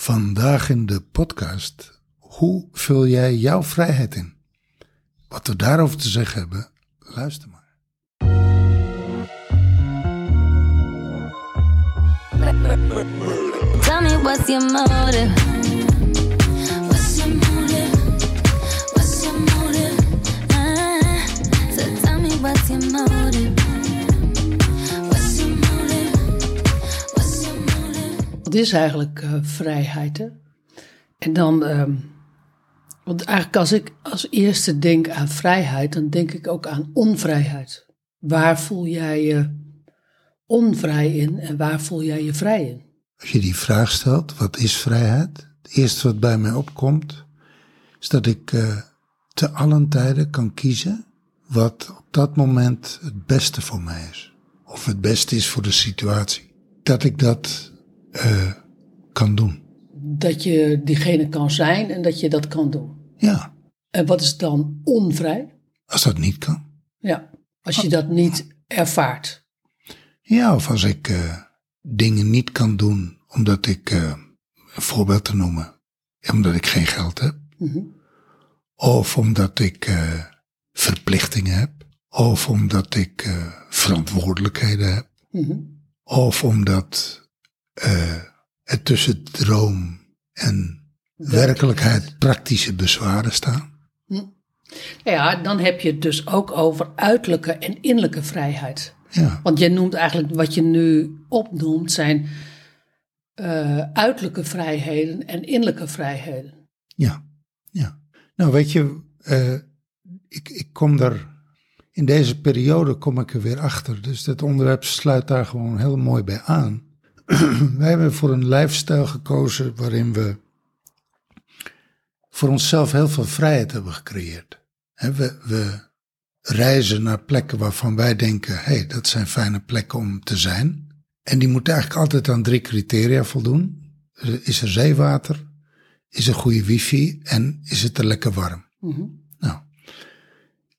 Vandaag in de podcast, hoe vul jij jouw vrijheid in? Wat we daarover te zeggen hebben, luister maar. Tell me what's your motive? What's your motive? What's your motive? Ah, so tell me what's your motive? Wat is eigenlijk eh, vrijheid? Hè? En dan, ehm, want eigenlijk als ik als eerste denk aan vrijheid, dan denk ik ook aan onvrijheid. Waar voel jij je onvrij in en waar voel jij je vrij in? Als je die vraag stelt, wat is vrijheid? Het eerste wat bij mij opkomt, is dat ik eh, te allen tijden kan kiezen wat op dat moment het beste voor mij is. Of het beste is voor de situatie. Dat ik dat eh, kan doen. Dat je diegene kan zijn en dat je dat kan doen. Ja, En wat is dan onvrij? als dat niet kan. Ja, als je dat niet ervaart. Ja, of als ik eh, dingen niet kan doen omdat ik, eh, een voorbeeld te noemen, omdat ik geen geld heb. Mhm. Of omdat ik verplichtingen heb. Of omdat ik verantwoordelijkheden heb. Mhm. Of omdat eh, er tussen droom en werkelijkheid praktische bezwaren staan. Ja, dan heb je het dus ook over uiterlijke en innerlijke vrijheid. Ja, Want jij noemt eigenlijk wat je nu opnoemt zijn eh, uiterlijke vrijheden en innerlijke vrijheden. ja, ja. Nou, weet je, eh, ik, ik kom daar, in deze periode kom ik er weer achter. Dus dat onderwerp sluit daar gewoon heel mooi bij aan. Wij hebben voor een lifestyle gekozen waarin we voor onszelf heel veel vrijheid hebben gecreëerd. We, we reizen naar plekken waarvan wij denken, hé, hey, dat zijn fijne plekken om te zijn. En die moeten eigenlijk altijd aan drie criteria voldoen. Is er zeewater? Is er goede wifi? En is het er lekker warm? Mhm. Nou,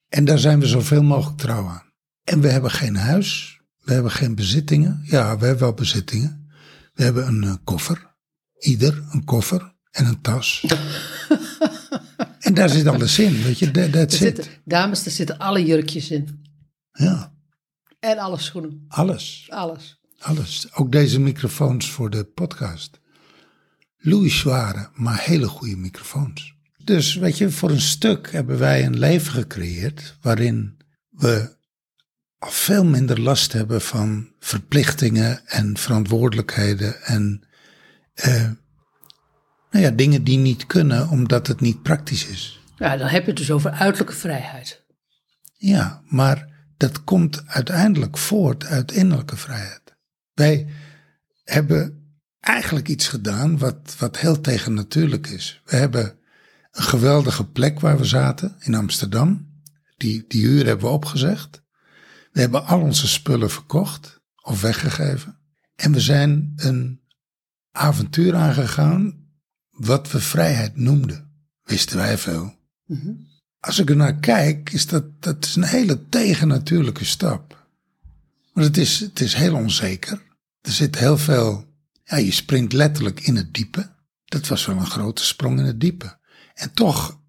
en daar zijn we zoveel mogelijk trouw aan. En we hebben geen huis, we hebben geen bezittingen. Ja, we hebben wel bezittingen. We hebben een eh, koffer, ieder een koffer en een tas. en daar zit alles in, weet je, that- that's Er it. zitten, dames, er zitten alle jurkjes in. Ja, En alle schoenen. alles, Alles. alles. Ook deze microfoons voor de podcast. Louis zware, maar hele goede microfoons. Dus weet je, voor een stuk hebben wij een leven gecreëerd waarin we veel minder last hebben van verplichtingen en verantwoordelijkheden en eh, nou ja, dingen die niet kunnen omdat het niet praktisch is. Ja, dan heb je het dus over uiterlijke vrijheid. Ja, maar dat komt uiteindelijk voort uit innerlijke vrijheid. Wij hebben eigenlijk iets gedaan wat, wat heel tegennatuurlijk is. We hebben een geweldige plek waar we zaten in Amsterdam. Die, die huur hebben we opgezegd. We hebben al onze spullen verkocht of weggegeven. En we zijn een avontuur aangegaan wat we vrijheid noemden. Wisten wij veel. Mhm. Als ik er naar kijk, is dat, dat is een hele tegennatuurlijke stap. Maar het is, het is heel onzeker. Er zit heel veel, ja, je springt letterlijk in het diepe. Dat was wel een grote sprong in het diepe. En toch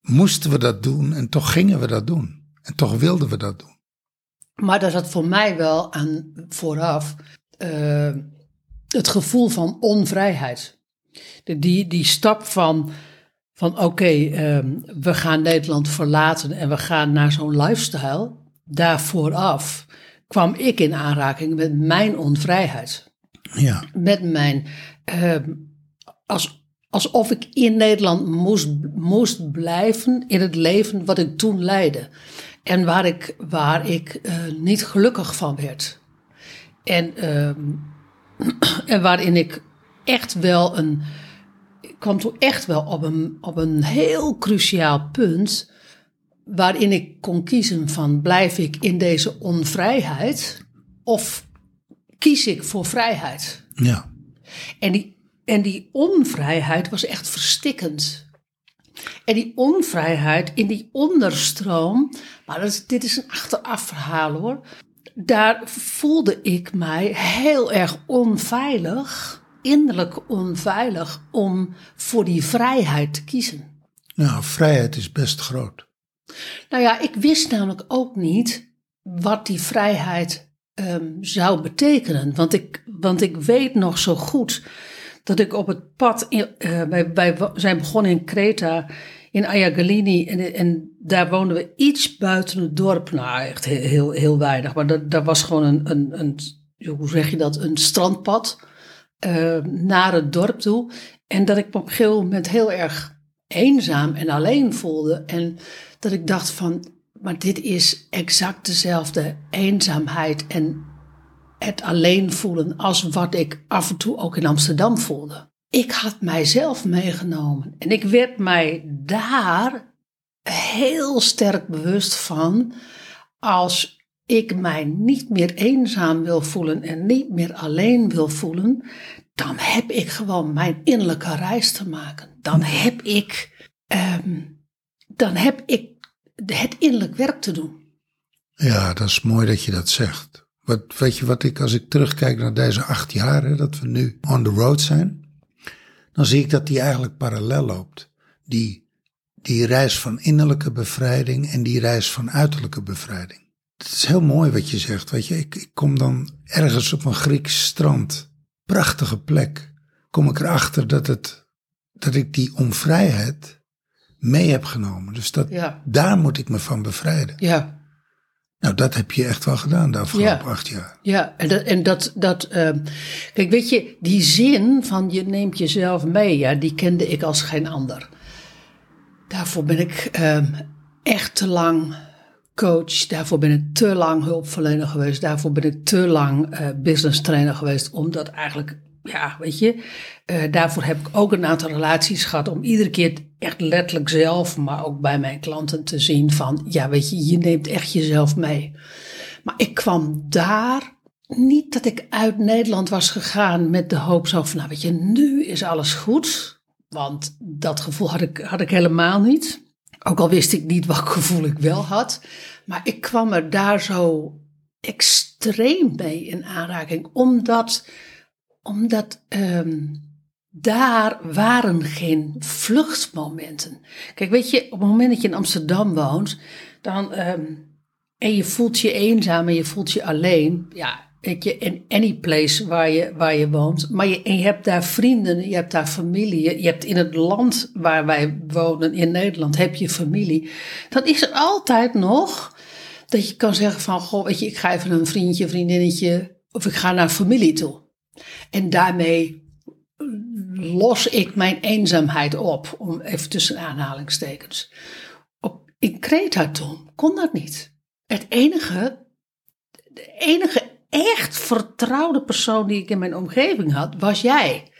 moesten we dat doen en toch gingen we dat doen. En toch wilden we dat doen. Maar daar zat voor mij wel aan vooraf eh, het gevoel van onvrijheid. De, die, die stap van, van oké, ehm, we gaan Nederland verlaten en we gaan naar zo'n lifestyle. Daar vooraf kwam ik in aanraking met mijn onvrijheid. Ja, Met mijn, ehm, als, alsof ik in Nederland moest, moest blijven in het leven wat ik toen leidde. En waar ik, waar ik eh, niet gelukkig van werd. En, ehm, en waarin ik echt wel een. Ik kwam toen echt wel op een, op een heel cruciaal punt. Waarin ik kon kiezen van blijf ik in deze onvrijheid of kies ik voor vrijheid. ja, En die, en die onvrijheid was echt verstikkend. En die onvrijheid in die onderstroom, maar is, dit is een achteraf verhaal hoor. Daar voelde ik mij heel erg onveilig innerlijk onveilig om voor die vrijheid te kiezen. Nou, vrijheid is best groot. Nou ja, ik wist namelijk ook niet wat die vrijheid ehm, zou betekenen. Want ik, want ik weet nog zo goed dat ik op het pad. in- eh, wij, zijn begonnen in Kreta, in Ayagalini. En, en daar woonden we iets buiten het dorp. Nou, echt heel, heel, weinig. Maar dat, daar was gewoon een, een, een. Hoe zeg je dat? Een strandpad eh, naar het dorp toe. En dat ik me op een gegeven moment heel erg eenzaam en alleen voelde. En dat ik dacht van, maar dit is exact dezelfde eenzaamheid en het alleen voelen als wat ik af en toe ook in Amsterdam voelde. Ik had mijzelf meegenomen en ik werd mij daar heel sterk bewust van als ik mij niet meer eenzaam wil voelen en niet meer alleen wil voelen, dan heb ik gewoon mijn innerlijke reis te maken. Dan heb ik, ehm, dan heb ik het innerlijk werk te doen. Ja, dat is mooi dat je dat zegt. Wat, weet je wat ik, als ik terugkijk naar deze acht jaar, hè, dat we nu on the road zijn, dan zie ik dat die eigenlijk parallel loopt. Die, die reis van innerlijke bevrijding en die reis van uiterlijke bevrijding. Het is heel mooi wat je zegt, weet je. Ik, ik kom dan ergens op een Grieks strand, prachtige plek, kom ik erachter dat, het, dat ik die onvrijheid mee heb genomen. Dus dat, Ja. daar moet ik me van bevrijden. Ja, Nou, dat heb je echt wel gedaan de afgelopen Ja. acht jaar. ja. En dat, en dat, dat ehm, kijk, weet je, die zin van je neemt jezelf mee, ja, die kende ik als geen ander. Daarvoor ben ik ehm, echt te lang coach, daarvoor ben ik te lang hulpverlener geweest, daarvoor ben ik te lang eh, business trainer geweest, omdat eigenlijk, ja, weet je, eh, daarvoor heb ik ook een aantal relaties gehad om iedere keer echt letterlijk zelf, maar ook bij mijn klanten te zien van, ja, weet je, je neemt echt jezelf mee. Maar ik kwam daar niet dat ik uit Nederland was gegaan met de hoop zo van, nou weet je, nu is alles goed. Want dat gevoel had ik, had ik helemaal niet. Ook al wist ik niet welk gevoel ik wel had. Maar ik kwam er daar zo extreem mee in aanraking. Omdat, omdat ehm, daar waren geen vluchtmomenten. Kijk, weet je, op het moment dat je in Amsterdam woont, dan, ehm, en je voelt je eenzaam en je voelt je alleen, ja, weet je, in any place waar je, waar je woont. Maar je, en je hebt daar vrienden, je hebt daar familie, je, je hebt in het land waar wij wonen, in Nederland, heb je familie. Dan is er altijd nog dat je kan zeggen van, goh, weet je, ik ga even een vriendje, vriendinnetje, of ik ga naar familie toe. En daarmee los ik mijn eenzaamheid op, om even tussen aanhalingstekens. Op, in Kreta toen kon dat niet. Het enige, de enige echt vertrouwde persoon die ik in mijn omgeving had, was jij.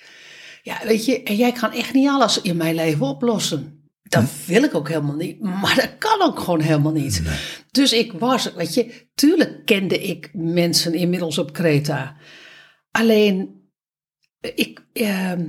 Ja, weet je, en jij kan echt niet alles in mijn leven oplossen. Dat wil ik ook helemaal niet, maar dat kan ook gewoon helemaal niet. Dus ik was, weet je, tuurlijk kende ik mensen inmiddels op Kreta. Alleen, ik, ehm,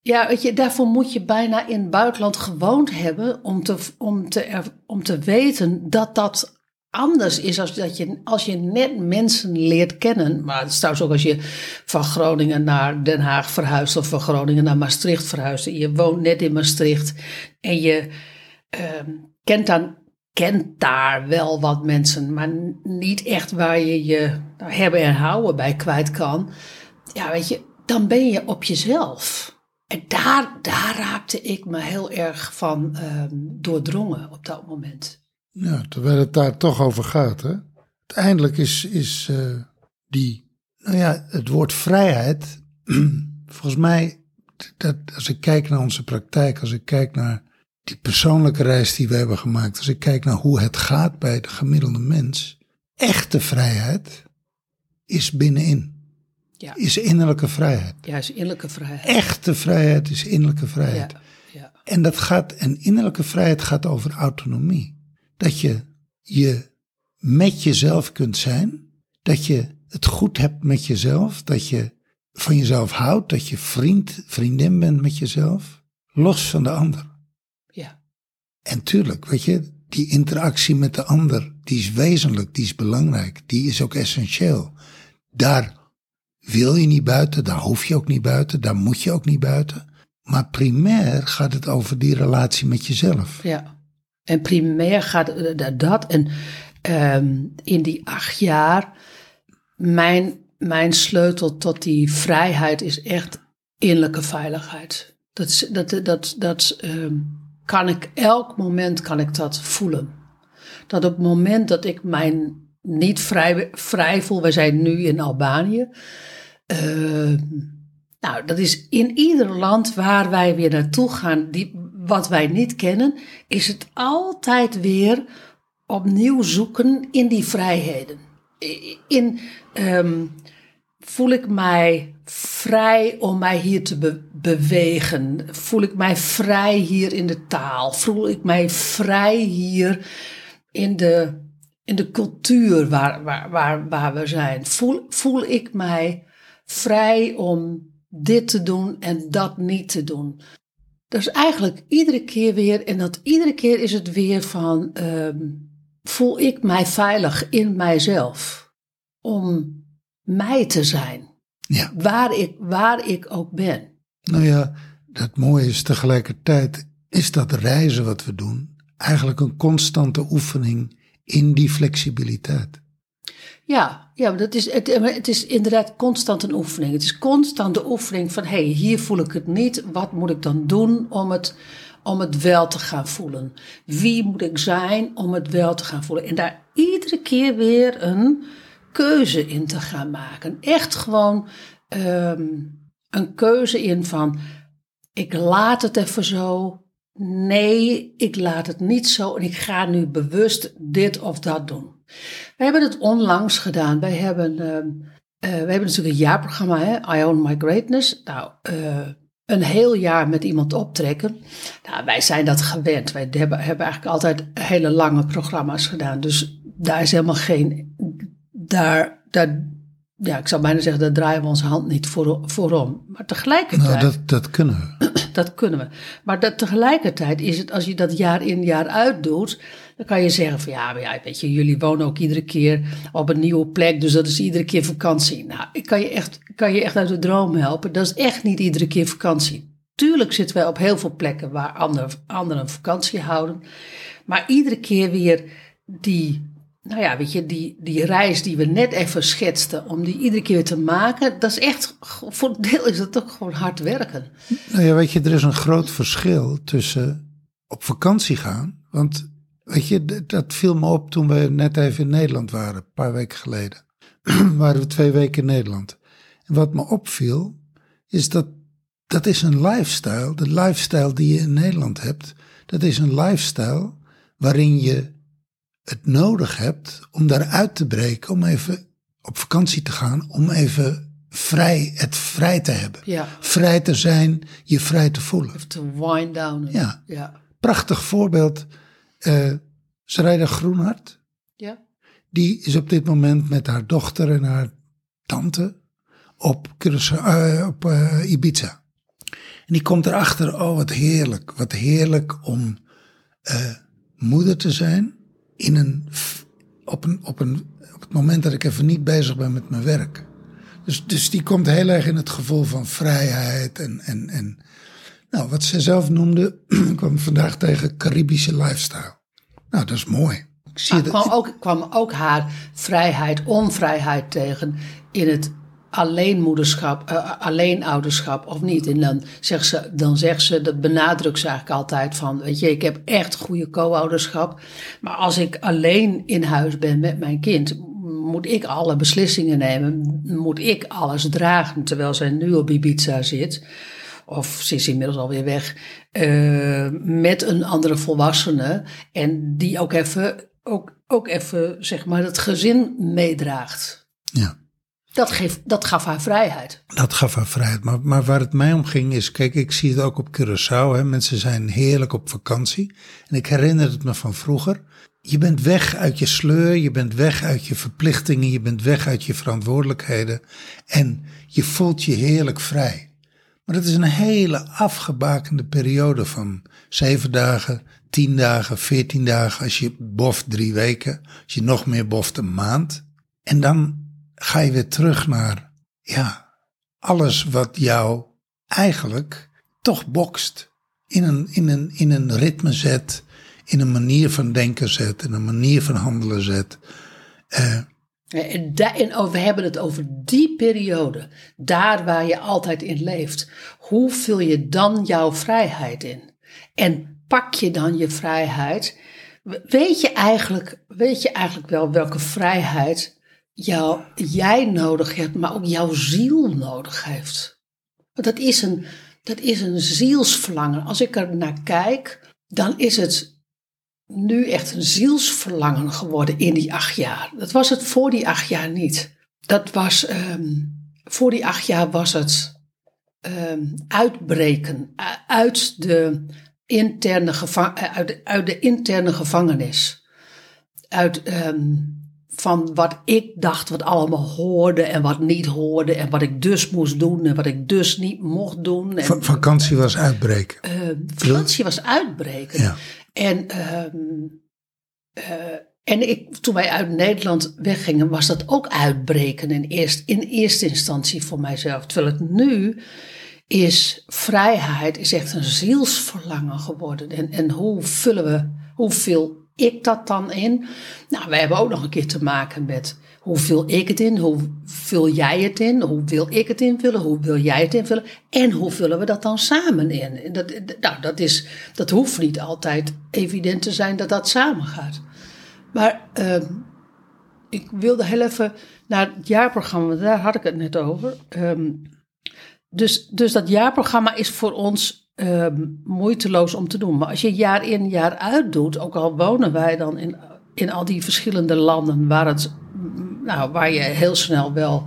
ja, weet je, daarvoor moet je bijna in het buitenland gewoond hebben om te, om te, om te weten dat dat anders is als, dat je, als je net mensen leert kennen. Maar het is trouwens ook als je van Groningen naar Den Haag verhuist of van Groningen naar Maastricht verhuist. En je woont net in Maastricht en je ehm, kent, dan, kent daar wel wat mensen, maar niet echt waar je je hebben en houden bij kwijt kan. Ja, weet je, dan ben je op jezelf. En daar, daar raakte ik me heel erg van ehm, doordrongen op dat moment. Ja, terwijl het daar toch over gaat. Hè? Uiteindelijk is, is eh, die, nou ja, het woord vrijheid, volgens mij, dat, als ik kijk naar onze praktijk, als ik kijk naar die persoonlijke reis die we hebben gemaakt, als ik kijk naar hoe het gaat bij de gemiddelde mens, echte vrijheid is binnenin, Ja, is innerlijke vrijheid. juist innerlijke vrijheid. Echte vrijheid is innerlijke vrijheid. Ja, ja, En dat gaat, en innerlijke vrijheid gaat over autonomie. Dat je je met jezelf kunt zijn. Dat je het goed hebt met jezelf. Dat je van jezelf houdt. Dat je vriend, vriendin bent met jezelf. Los van de ander. En tuurlijk, weet je, die interactie met de ander, die is wezenlijk, die is belangrijk, die is ook essentieel. Daar wil je niet buiten, daar hoef je ook niet buiten, daar moet je ook niet buiten. Maar primair gaat het over die relatie met jezelf. Ja. En primair gaat eh, dat. En ehm, in die acht jaar, mijn, mijn sleutel tot die vrijheid is echt innerlijke veiligheid. Dat, dat, dat, dat ehm, kan ik, elk moment kan ik dat voelen. Dat op het moment dat ik mij niet vrij, vrij voel, wij zijn nu in Albanië. ehm, nou, dat is in ieder land waar wij weer naartoe gaan, die, wat wij niet kennen, is het altijd weer opnieuw zoeken in die vrijheden. In, ehm, voel ik mij vrij om mij hier te be- bewegen? Voel ik mij vrij hier in de taal? Voel ik mij vrij hier in de, in de cultuur waar, waar, waar, waar we zijn? Voel, voel ik mij vrij om dit te doen en dat niet te doen? Dus eigenlijk iedere keer weer, en dat iedere keer is het weer van, ehm, voel ik mij veilig in mijzelf om mij te zijn, Ja. waar ik, waar ik ook ben. Nou ja, dat mooie is tegelijkertijd, is dat reizen wat we doen, eigenlijk een constante oefening in die flexibiliteit. Ja, ja dat is, het, maar het is inderdaad constant een oefening. Het is constant de oefening van, hé, hey, hier voel ik het niet. Wat moet ik dan doen om het, om het wel te gaan voelen? Wie moet ik zijn om het wel te gaan voelen? En daar iedere keer weer een keuze in te gaan maken. Echt gewoon ehm, een keuze in van, ik laat het even zo. Nee, ik laat het niet zo en ik ga nu bewust dit of dat doen. We hebben het onlangs gedaan. Wij hebben, ehm, eh, we hebben natuurlijk een jaarprogramma, hè? I Own My Greatness. Nou, eh, een heel jaar met iemand optrekken. Nou, wij zijn dat gewend. Wij hebben, hebben eigenlijk altijd hele lange programma's gedaan. Dus daar is helemaal geen. Daar, daar, ja, ik zou bijna zeggen, daar draaien we onze hand niet voor, voor om. Maar tegelijkertijd. Nou, dat, dat kunnen we. Dat kunnen we. Maar dat tegelijkertijd is het, als je dat jaar in jaar uit doet, dan kan je zeggen van ja, maar ja, weet je, jullie wonen ook iedere keer op een nieuwe plek, dus dat is iedere keer vakantie. Nou, ik kan je echt, kan je echt uit de droom helpen. Dat is echt niet iedere keer vakantie. Tuurlijk zitten wij op heel veel plekken waar anderen, anderen vakantie houden. Maar iedere keer weer die, nou ja, weet je, die, die reis die we net even schetsten, om die iedere keer te maken, dat is echt, voor deel is dat ook gewoon hard werken. Nou ja, weet je, er is een groot verschil tussen op vakantie gaan. Want weet je, dat viel me op toen we net even in Nederland waren, een paar weken geleden. waren we twee weken in Nederland. En wat me opviel, is dat dat is een lifestyle. De lifestyle die je in Nederland hebt, dat is een lifestyle waarin je het nodig hebt om daaruit te breken, om even op vakantie te gaan, om even vrij, het vrij te hebben. Ja. Vrij te zijn, je vrij te voelen. Even te wind down. Ja. Ja. Prachtig voorbeeld. eh Sarayda Groenhart, Ja. die is op dit moment met haar dochter en haar tante op, eh, op eh, Ibiza. En die komt erachter, oh wat heerlijk, wat heerlijk om moeder te zijn in een, op, een, op, een, op het moment dat ik even niet bezig ben met mijn werk. Dus, dus die komt heel erg in het gevoel van vrijheid en, en, en nou, wat ze zelf noemde, kwam vandaag tegen Caribische lifestyle. Nou, dat is mooi. Ik zie dat- kwam ook, kwam ook haar vrijheid, onvrijheid tegen in het alleenmoederschap, eh, alleenouderschap of niet. En dan zegt, ze, dan ze, dat benadrukt ze eigenlijk altijd van, weet je, ik heb echt goede co-ouderschap. Maar als ik alleen in huis ben met mijn kind, moet ik alle beslissingen nemen, moet ik alles dragen, terwijl zij nu op Ibiza zit. Of ze is inmiddels alweer weg. eh, met een andere volwassene. En die ook even, ook, ook even zeg maar, het gezin meedraagt. ja. Dat, dat gaf haar vrijheid. Dat gaf haar vrijheid. Maar, maar waar het mij om ging is, kijk, ik zie het ook op Curaçao. Hè. Mensen zijn heerlijk op vakantie. En ik herinner het me van vroeger. Je bent weg uit je sleur, je bent weg uit je verplichtingen, je bent weg uit je verantwoordelijkheden. En je voelt je heerlijk vrij. Maar dat is een hele afgebakende periode van zeven dagen, tien dagen, veertien dagen. Als je boft drie weken, als je nog meer boft een maand. En dan ga je weer terug naar ja, alles wat jou eigenlijk toch bokst. In een, in, een, in een ritme zet, in een manier van denken zet, in een manier van handelen zet. Eh, En, da- en oh, we hebben het over die periode, daar waar je altijd in leeft. Hoe vul je dan jouw vrijheid in? En pak je dan je vrijheid? Weet je eigenlijk, weet je eigenlijk wel welke vrijheid jou, jij nodig hebt, maar ook jouw ziel nodig heeft? Want dat is een, dat is een zielsverlangen. Als ik er naar kijk, dan is het nu echt een zielsverlangen geworden in die acht jaar. Dat was het voor die acht jaar niet. Dat was, ehm, voor die acht jaar was het ehm, uitbreken uit de, interne geva- uit de interne gevangenis. Uit ehm, van wat ik dacht wat allemaal hoorde en wat niet hoorde en wat ik dus moest doen en wat ik dus niet mocht doen. En, va- vakantie was uitbreken. eh, vakantie was uitbreken. Ja. En, ehm, eh, en ik, toen wij uit Nederland weggingen, was dat ook uitbreken in, eerst, in eerste instantie voor mijzelf. Terwijl het nu is vrijheid, is echt een zielsverlangen geworden. En, en hoe vullen we, hoe vul ik dat dan in? Nou, wij hebben ook nog een keer te maken met hoe vul ik het in? Hoe vul jij het in? Hoe wil ik het invullen? Hoe wil jij het invullen? En hoe vullen we dat dan samen in? Dat, nou, dat, is, dat hoeft niet altijd evident te zijn dat dat samen gaat. Maar ehm, ik wilde heel even naar het jaarprogramma, daar had ik het net over. Ehm, dus, dus dat jaarprogramma is voor ons ehm, moeiteloos om te doen. Maar als je jaar in jaar uit doet, ook al wonen wij dan in, in al die verschillende landen waar, het, nou, waar je heel snel wel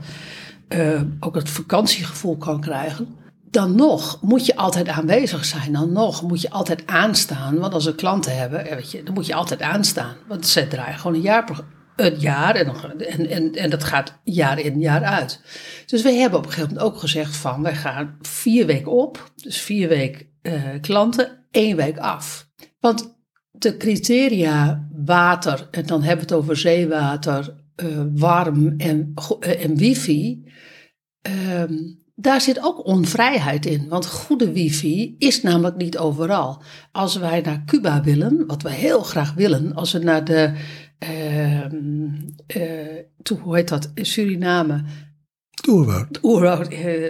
eh, ook het vakantiegevoel kan krijgen. Dan nog moet je altijd aanwezig zijn. Dan nog moet je altijd aanstaan. Want als we klanten hebben, eh, weet je, dan moet je altijd aanstaan. Want ze draaien gewoon een jaar, een jaar en, en, en, en dat gaat jaar in jaar uit. Dus we hebben op een gegeven moment ook gezegd van, wij gaan vier weken op. Dus vier weken eh, klanten, één week af. Want de criteria water, en dan hebben we het over zeewater, eh, warm en, eh, en wifi. ehm, daar zit ook onvrijheid in. Want goede wifi is namelijk niet overal. Als wij naar Cuba willen, wat we heel graag willen, als we naar de. eh, toe, hoe heet dat? Suriname. Oerwoud. Het oerwoud, eh,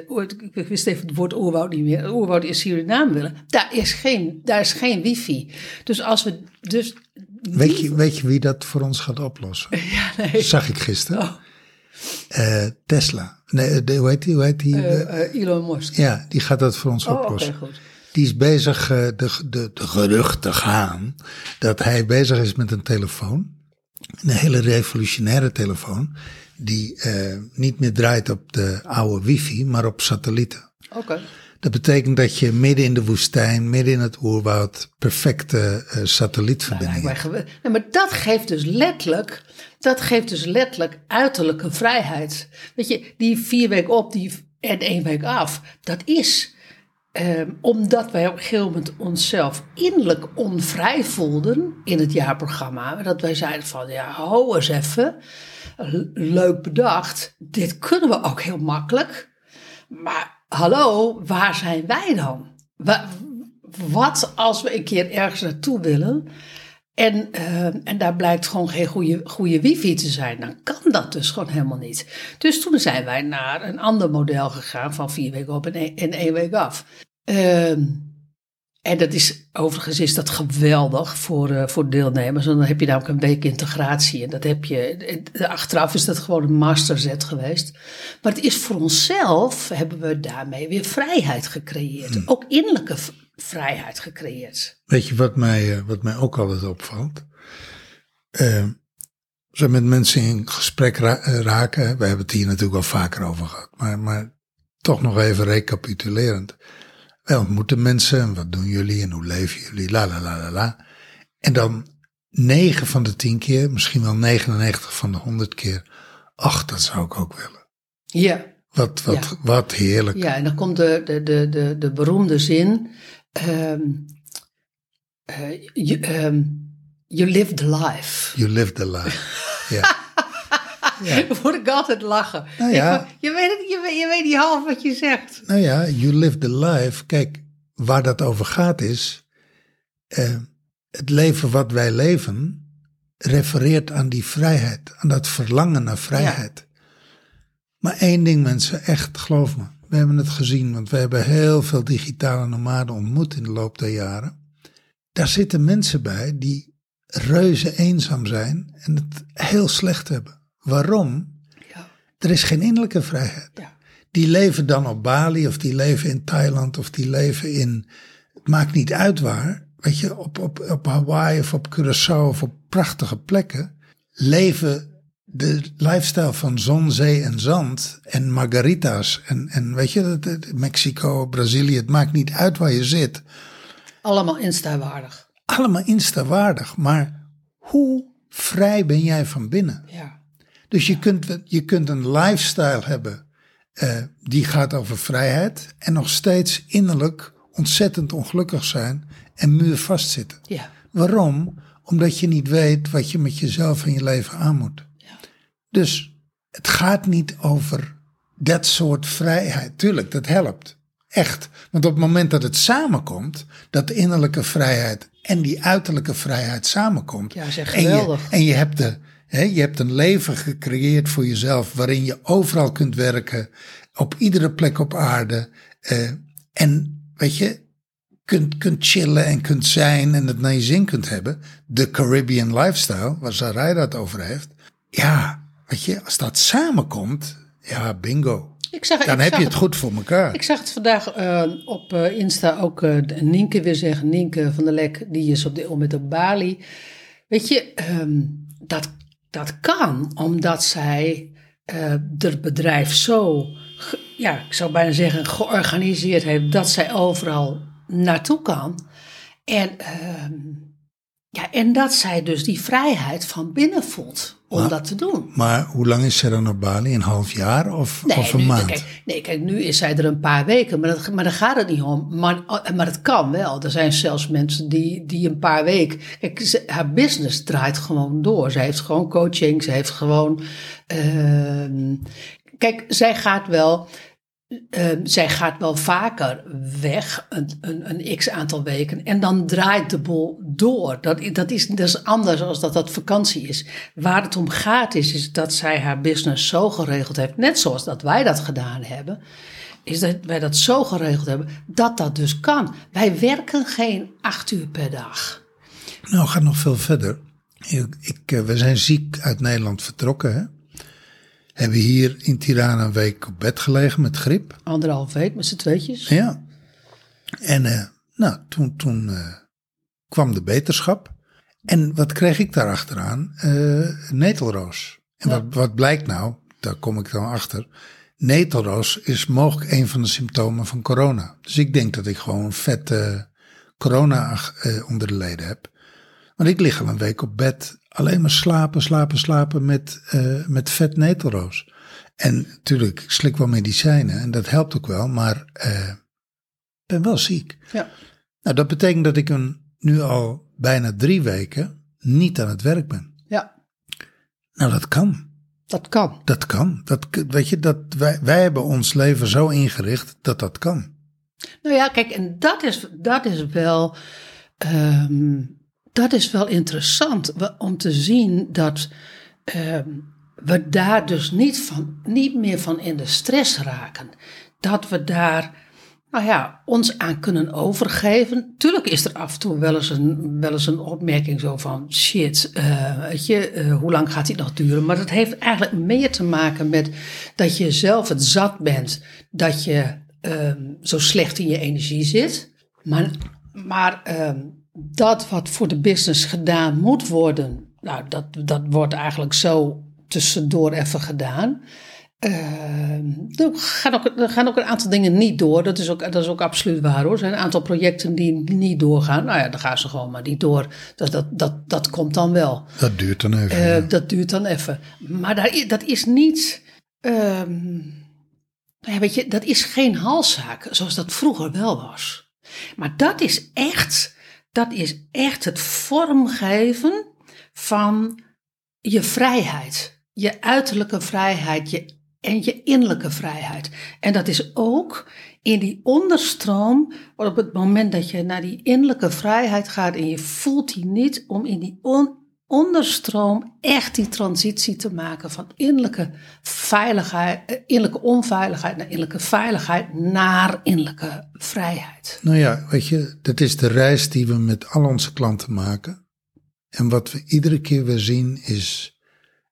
ik wist even het woord oerwoud niet meer. Het oerwoud in Suriname willen. Daar is geen, daar is geen wifi. Dus als we. Dus Weet je, weet je wie dat voor ons gaat oplossen? Ja, nee. Zag ik gisteren. Oh. Eh, Tesla. Nee, de, hoe heet die? Hoe heet die? Eh, eh, Elon Musk. ja, die gaat dat voor ons Oh, oplossen. goed. Die is bezig, eh, de, de, de geruchten gaan, dat hij bezig is met een telefoon. Een hele revolutionaire telefoon. Die eh, niet meer draait op de oude wifi, maar op satellieten. Oké. Dat betekent dat je midden in de woestijn, midden in het oerwoud, perfecte eh, Lijkt satellietverbindingen mij hebt. Nee, maar dat geeft dus letterlijk, dat geeft dus letterlijk uiterlijke vrijheid. Weet je, die vier weken op die, en één week af, dat is ehm, omdat wij op een gegeven moment onszelf innerlijk onvrij voelden in het jaarprogramma. Dat wij zeiden van, ja, hou eens even, le- leuk bedacht, dit kunnen we ook heel makkelijk. Maar hallo, waar zijn wij dan? Wa- Wat als we een keer ergens naartoe willen en, eh, en daar blijkt gewoon geen goede, goede wifi te zijn? Dan kan dat dus gewoon helemaal niet. Dus toen zijn wij naar een ander model gegaan van vier weken op en één, en één week af. Ehm, en dat is, overigens is dat geweldig voor, eh, voor deelnemers. Want dan heb je namelijk een week integratie. En dat heb je, achteraf is dat gewoon een masterzet geweest. Maar het is voor onszelf, hebben we daarmee weer vrijheid gecreëerd. Ook innerlijke vrijheid gecreëerd. Weet je wat mij, eh, wat mij ook altijd opvalt? Eh, als we met mensen in gesprek ra- eh, raken, we hebben het hier natuurlijk al vaker over gehad, maar, maar toch nog even recapitulerend. Wij ontmoeten mensen en wat doen jullie en hoe leven jullie, la la la la la. En dan 9 van de 10 keer, misschien wel 99 van de 100 keer, ach, dat zou ik ook willen. Ja, Wat, wat, Ja. wat heerlijk. ja en dan komt de, de, de, de, de beroemde zin. Ehm eh, you, ehm, you live the life. You live the life. Ja. Ja. word ik altijd lachen. Nou ja. Ik, je, weet het, je, weet, je weet niet half wat je zegt. Nou ja, you live the life. Kijk, waar dat over gaat is, eh, het leven wat wij leven refereert aan die vrijheid, aan dat verlangen naar vrijheid. Maar één ding mensen, echt geloof me, we hebben het gezien, want we hebben heel veel digitale nomaden ontmoet in de loop der jaren. Daar zitten mensen bij die reuze eenzaam zijn en het heel slecht hebben. Waarom? Ja. Er is geen innerlijke vrijheid. Ja. Die leven dan op Bali of die leven in Thailand of die leven in, het maakt niet uit waar, weet je, op, op, op Hawaii of op Curaçao of op prachtige plekken, leven de lifestyle van zon, zee en zand en margarita's en, en weet je, Mexico, Brazilië, het maakt niet uit waar je zit. Allemaal Insta-waardig. Allemaal instawaardig, maar hoe vrij ben jij van binnen? Ja. Dus je kunt, je kunt een lifestyle hebben eh, die gaat over vrijheid en nog steeds innerlijk ontzettend ongelukkig zijn en muurvast zitten. Ja. Waarom? Omdat je niet weet wat je met jezelf en je leven aan moet. Dus het gaat niet over dat soort vrijheid. Tuurlijk, dat helpt. Echt. Want op het moment dat het samenkomt, dat de innerlijke vrijheid en die uiterlijke vrijheid samenkomt. Ja, zeg, en je, geweldig. en je hebt, de, hè, je hebt een leven gecreëerd voor jezelf waarin je overal kunt werken, op iedere plek op aarde. eh, en weet je, kunt, kunt chillen en kunt zijn en het naar je zin kunt hebben. De Caribbean lifestyle, waar Sarai dat over heeft. Ja, weet je, als dat samenkomt, ja, bingo. Ik zag, Dan ik heb zag je het goed voor elkaar. Ik zag het vandaag eh, op eh, Insta ook eh, Nienke weer zeggen. Nienke van der Lek, die is op dit moment op Bali. Weet je, ehm, dat, dat kan omdat zij het bedrijf zo, ja, ik zou bijna zeggen, georganiseerd heeft dat zij overal naartoe kan. En, ehm, ja, en dat zij dus die vrijheid van binnen voelt om dat te doen. Maar hoe lang is ze dan op Bali? Een half jaar of, of een nu, maand? Kijk, nee, kijk, nu is zij er een paar weken, maar, dat, maar daar gaat het niet om. Maar, maar het kan wel. Er zijn zelfs mensen die, die een paar weken. Kijk, ze- haar business draait gewoon door. Ze heeft gewoon coaching, ze heeft gewoon. ehm, kijk, zij gaat wel. Ehm, zij gaat wel vaker weg, een, een, een x aantal weken, en dan draait de boel door. Dat, dat, is, anders als dat dat vakantie is. Waar het om gaat is, is dat zij haar business zo geregeld heeft, net zoals dat wij dat gedaan hebben, is dat wij dat zo geregeld hebben, dat dat dus kan. Wij werken geen acht uur per dag. Nou, gaat nog veel verder. Ik, eh, we zijn ziek uit Nederland vertrokken. Hè? Hebben hier in Tirana een week op bed gelegen met griep. Anderhalf week met z'n tweetjes. Ja. En eh, nou, toen, toen eh, kwam de beterschap. En wat kreeg ik daar achteraan? Eh netelroos. En wat, wat blijkt nou? Daar kom ik dan achter. Netelroos is mogelijk een van de symptomen van corona. Dus ik denk dat ik gewoon vette corona onder de leden heb. Want ik lig al een week op bed. Alleen maar slapen, slapen, slapen met, eh, met vet netelroos. En natuurlijk, ik slik wel medicijnen en dat helpt ook wel. Maar eh, ben wel ziek. Ja. Nou, dat betekent dat ik een, nu al bijna drie weken niet aan het werk ben. ja, Nou, dat kan. dat kan. Dat kan. Dat, weet je, dat wij, wij hebben ons leven zo ingericht dat dat kan. Nou ja, kijk, en dat is, dat is wel. ehm, dat is wel interessant om te zien dat ehm, we daar dus niet, van, niet meer van in de stress raken. Dat we daar, nou ja, ons aan kunnen overgeven. Tuurlijk is er af en toe wel eens een, wel eens een opmerking zo van shit, eh, weet je, eh, hoe lang gaat dit nog duren? Maar dat heeft eigenlijk meer te maken met dat je zelf het zat bent, dat je ehm, zo slecht in je energie zit. Maar, maar ehm, dat wat voor de business gedaan moet worden, nou, dat, dat wordt eigenlijk zo tussendoor even gedaan. Ehm, er, gaan ook, er gaan ook een aantal dingen niet door. Dat is ook, dat is ook absoluut waar hoor. Er zijn een aantal projecten die niet doorgaan. Nou ja, dan gaan ze gewoon maar niet door. Dat, dat, dat, dat komt dan wel. Dat duurt dan even. Eh, ja. Dat duurt dan even. Maar daar, dat is niet. ehm, nou ja, weet je, dat is geen halszaak zoals dat vroeger wel was. Maar dat is echt, dat is echt het vormgeven van je vrijheid. je uiterlijke vrijheid en je innerlijke vrijheid. En dat is ook in die onderstroom, op het moment dat je naar die innerlijke vrijheid gaat en je voelt die niet, om in die on- onderstroom echt die transitie te maken van innerlijke veiligheid, eh, innerlijke onveiligheid naar innerlijke veiligheid naar innerlijke vrijheid. Nou ja, weet je, dat is de reis die we met al onze klanten maken. En wat we iedere keer weer zien is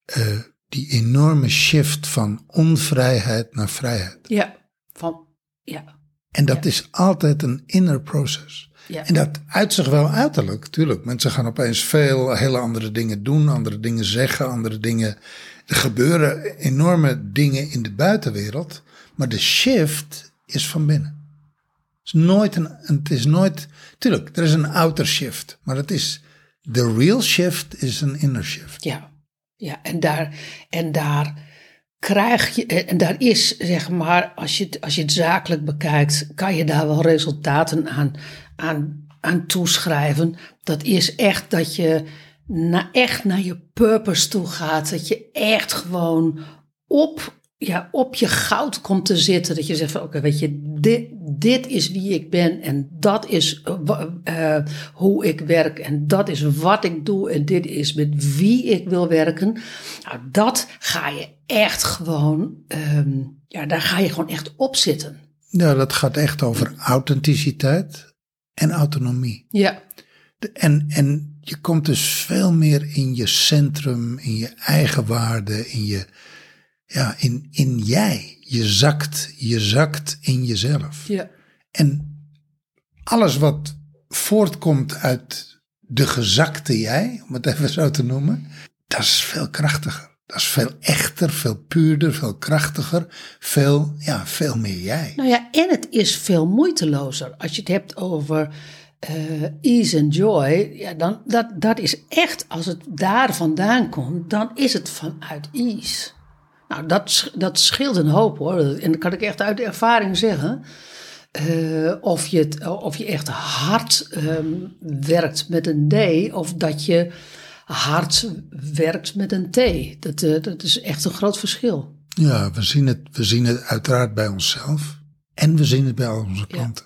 eh, die enorme shift van onvrijheid naar vrijheid. Ja, van, ja, En dat is altijd een inner process. ja. En dat uit zich wel uiterlijk, tuurlijk. Mensen gaan opeens veel hele andere dingen doen, andere dingen zeggen, andere dingen. Er gebeuren enorme dingen in de buitenwereld, maar de shift is van binnen. Het is nooit een, het is nooit, tuurlijk, er is een outer shift, maar het is, de real shift is een inner shift. Ja, ja en, daar, en daar krijg je, en daar is zeg maar, als je, als je het zakelijk bekijkt, kan je daar wel resultaten aan, aan, aan toeschrijven. Dat is echt dat je na, echt naar je purpose toe gaat. Dat je echt gewoon op, ja, op je goud komt te zitten. Dat je zegt van oké, weet je, dit, dit is wie ik ben en dat is eh, eh, hoe ik werk en dat is wat ik doe en dit is met wie ik wil werken. Nou, dat ga je echt gewoon, ehm, ja, daar ga je gewoon echt op zitten. Ja, dat gaat echt over authenticiteit en autonomie. Ja, De- En, en je komt dus veel meer in je centrum, in je eigen waarde, in je, ja, in, in jij. Je zakt, je zakt in jezelf. ja, En alles wat voortkomt uit de gezakte jij, om het even zo te noemen, dat is veel krachtiger. Dat is veel echter, veel puurder, veel krachtiger, veel, ja, veel meer jij. Nou ja, en het is veel moeitelozer. Als je het hebt over eh, ease en joy, ja, dan, dat, dat is echt, als het daar vandaan komt, dan is het vanuit ease. Nou, dat, dat scheelt een hoop hoor. En dat kan ik echt uit ervaring zeggen. Eh, of, je het, of je echt hard ehm, werkt met een D, of dat je hard werkt met een T. Dat, eh, dat is echt een groot verschil. Ja, we zien het, we zien het uiteraard bij onszelf en we zien het bij al onze klanten.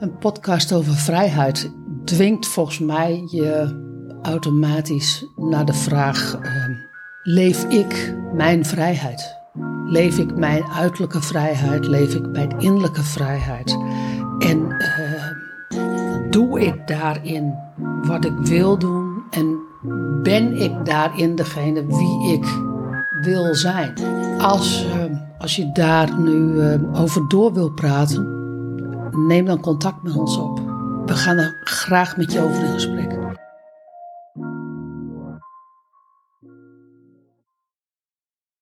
Een podcast over vrijheid dwingt volgens mij je automatisch naar de vraag: ehm, leef ik mijn vrijheid? Leef ik mijn uiterlijke vrijheid? Leef ik mijn innerlijke vrijheid? En ehm, doe ik daarin wat ik wil doen? En ben ik daarin degene wie ik wil zijn? Als, ehm, als je daar nu ehm, over door wil praten, neem dan contact met ons op. We gaan er graag met je over in gesprek.